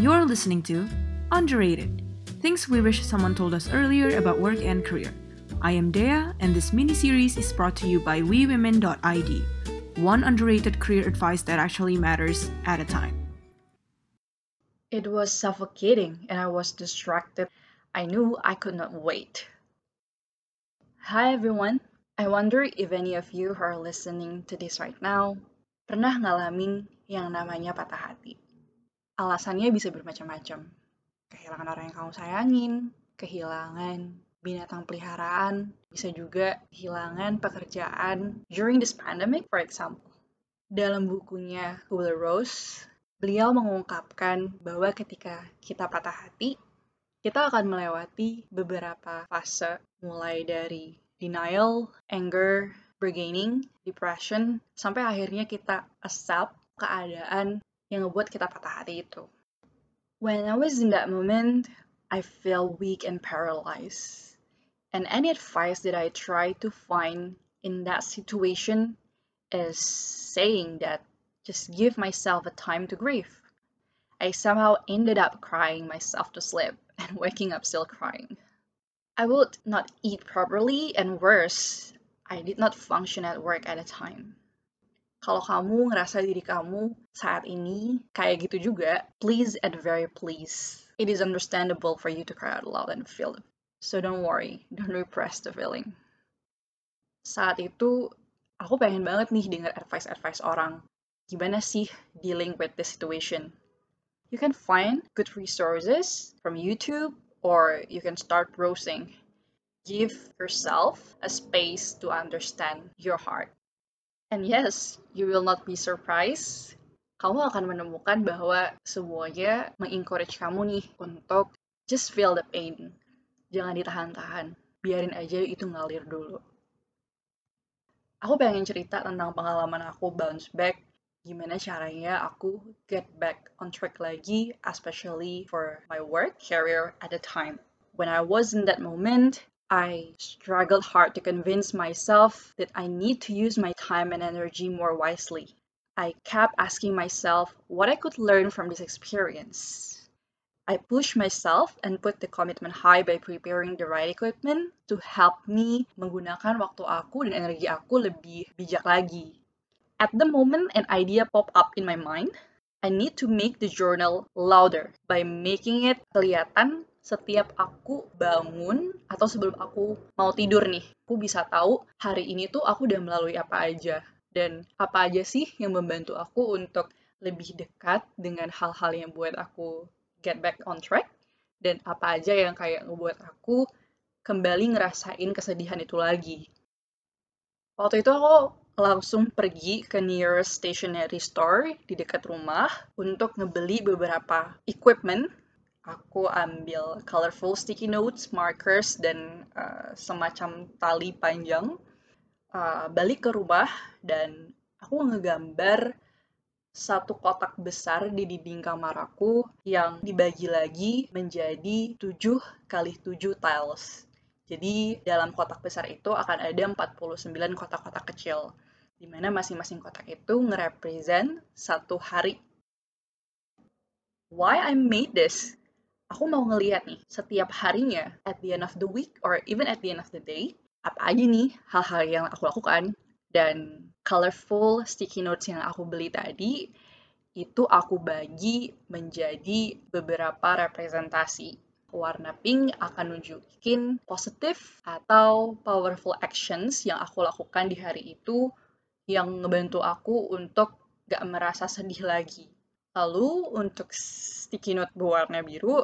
You're listening to Underrated Things We Wish Someone Told Us Earlier About Work and Career. I am Dea, and this mini series is brought to you by WeWomen.id, one underrated career advice that actually matters at a time. It was suffocating and I was distracted. I knew I could not wait. Hi everyone, I wonder if any of you who are listening to this right now pernah ngalamin yang namanya patah hati. Alasannya bisa bermacam-macam. Kehilangan orang yang kamu sayangin, kehilangan binatang peliharaan, bisa juga kehilangan pekerjaan during this pandemic, for example. Dalam bukunya Kubler Rose, beliau mengungkapkan bahwa ketika kita patah hati, kita akan melewati beberapa fase mulai dari denial, anger, bargaining, depression, sampai akhirnya kita accept keadaan yang ngebuat kita patah hati itu. When I was in that moment, I felt weak and paralyzed. And any advice that I try to find in that situation is saying that just give myself a time to grieve. I somehow ended up crying myself to sleep and waking up still crying. I would not eat properly, and worse, I did not function at work at a time. Kalau kamu ngerasa diri kamu saat ini kayak gitu juga, please and very please. It is understandable for you to cry out loud and feel it. So don't worry, don't repress the feeling. Saat itu, aku pengen banget nih dengar advice-advice orang gimana sih dealing with this situation. You can find good resources from YouTube or you can start browsing. Give yourself a space to understand your heart. And yes, you will not be surprised. Kamu akan menemukan bahwa semuanya mengencourage kamu nih untuk just feel the pain. Jangan ditahan-tahan. Biarin aja itu ngalir dulu. Aku pengen cerita tentang pengalaman aku bounce back gimana caranya aku get back on track lagi, especially for my work career at the time. When I was in that moment, I struggled hard to convince myself that I need to use my time and energy more wisely. I kept asking myself what I could learn from this experience. I pushed myself and put the commitment high by preparing the right equipment to help me menggunakan waktu aku dan energi aku lebih bijak lagi. At the moment an idea popped up in my mind, I need to make the journal louder by making it kelihatan setiap aku bangun atau sebelum aku mau tidur nih. Aku bisa tahu hari ini tuh aku udah melalui apa aja dan apa aja sih yang membantu aku untuk lebih dekat dengan hal-hal yang buat aku get back on track dan apa aja yang kayak ngebuat aku kembali ngerasain kesedihan itu lagi. Waktu itu aku langsung pergi ke nearest stationery store di dekat rumah untuk ngebeli beberapa equipment. Aku ambil colorful sticky notes, markers, dan uh, semacam tali panjang. Uh, balik ke rumah dan aku ngegambar satu kotak besar di dinding kamar aku yang dibagi lagi menjadi 7 kali 7 tiles. Jadi dalam kotak besar itu akan ada 49 kotak-kotak kecil di mana masing-masing kotak itu nge-represent satu hari. Why I made this? Aku mau ngeliat nih, setiap harinya, at the end of the week, or even at the end of the day, apa aja nih hal-hal yang aku lakukan, dan colorful sticky notes yang aku beli tadi, itu aku bagi menjadi beberapa representasi. Warna pink akan nunjukin positif atau powerful actions yang aku lakukan di hari itu yang ngebantu aku untuk gak merasa sedih lagi. Lalu untuk sticky note berwarna biru,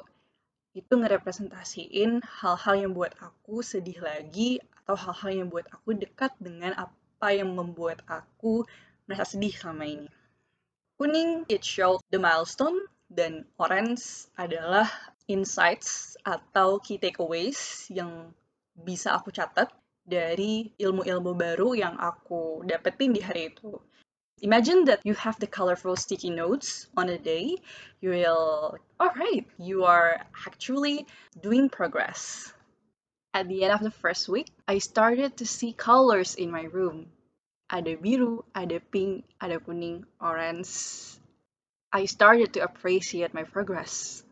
itu ngerepresentasiin hal-hal yang buat aku sedih lagi atau hal-hal yang buat aku dekat dengan apa yang membuat aku merasa sedih sama ini. Kuning, it show the milestone, dan orange adalah insights atau key takeaways yang bisa aku catat dari ilmu-ilmu baru yang aku dapetin di hari itu. Imagine that you have the colorful sticky notes on a day. You will, alright, you are actually doing progress. At the end of the first week, I started to see colors in my room. Ada biru, ada pink, ada kuning, orange. I started to appreciate my progress.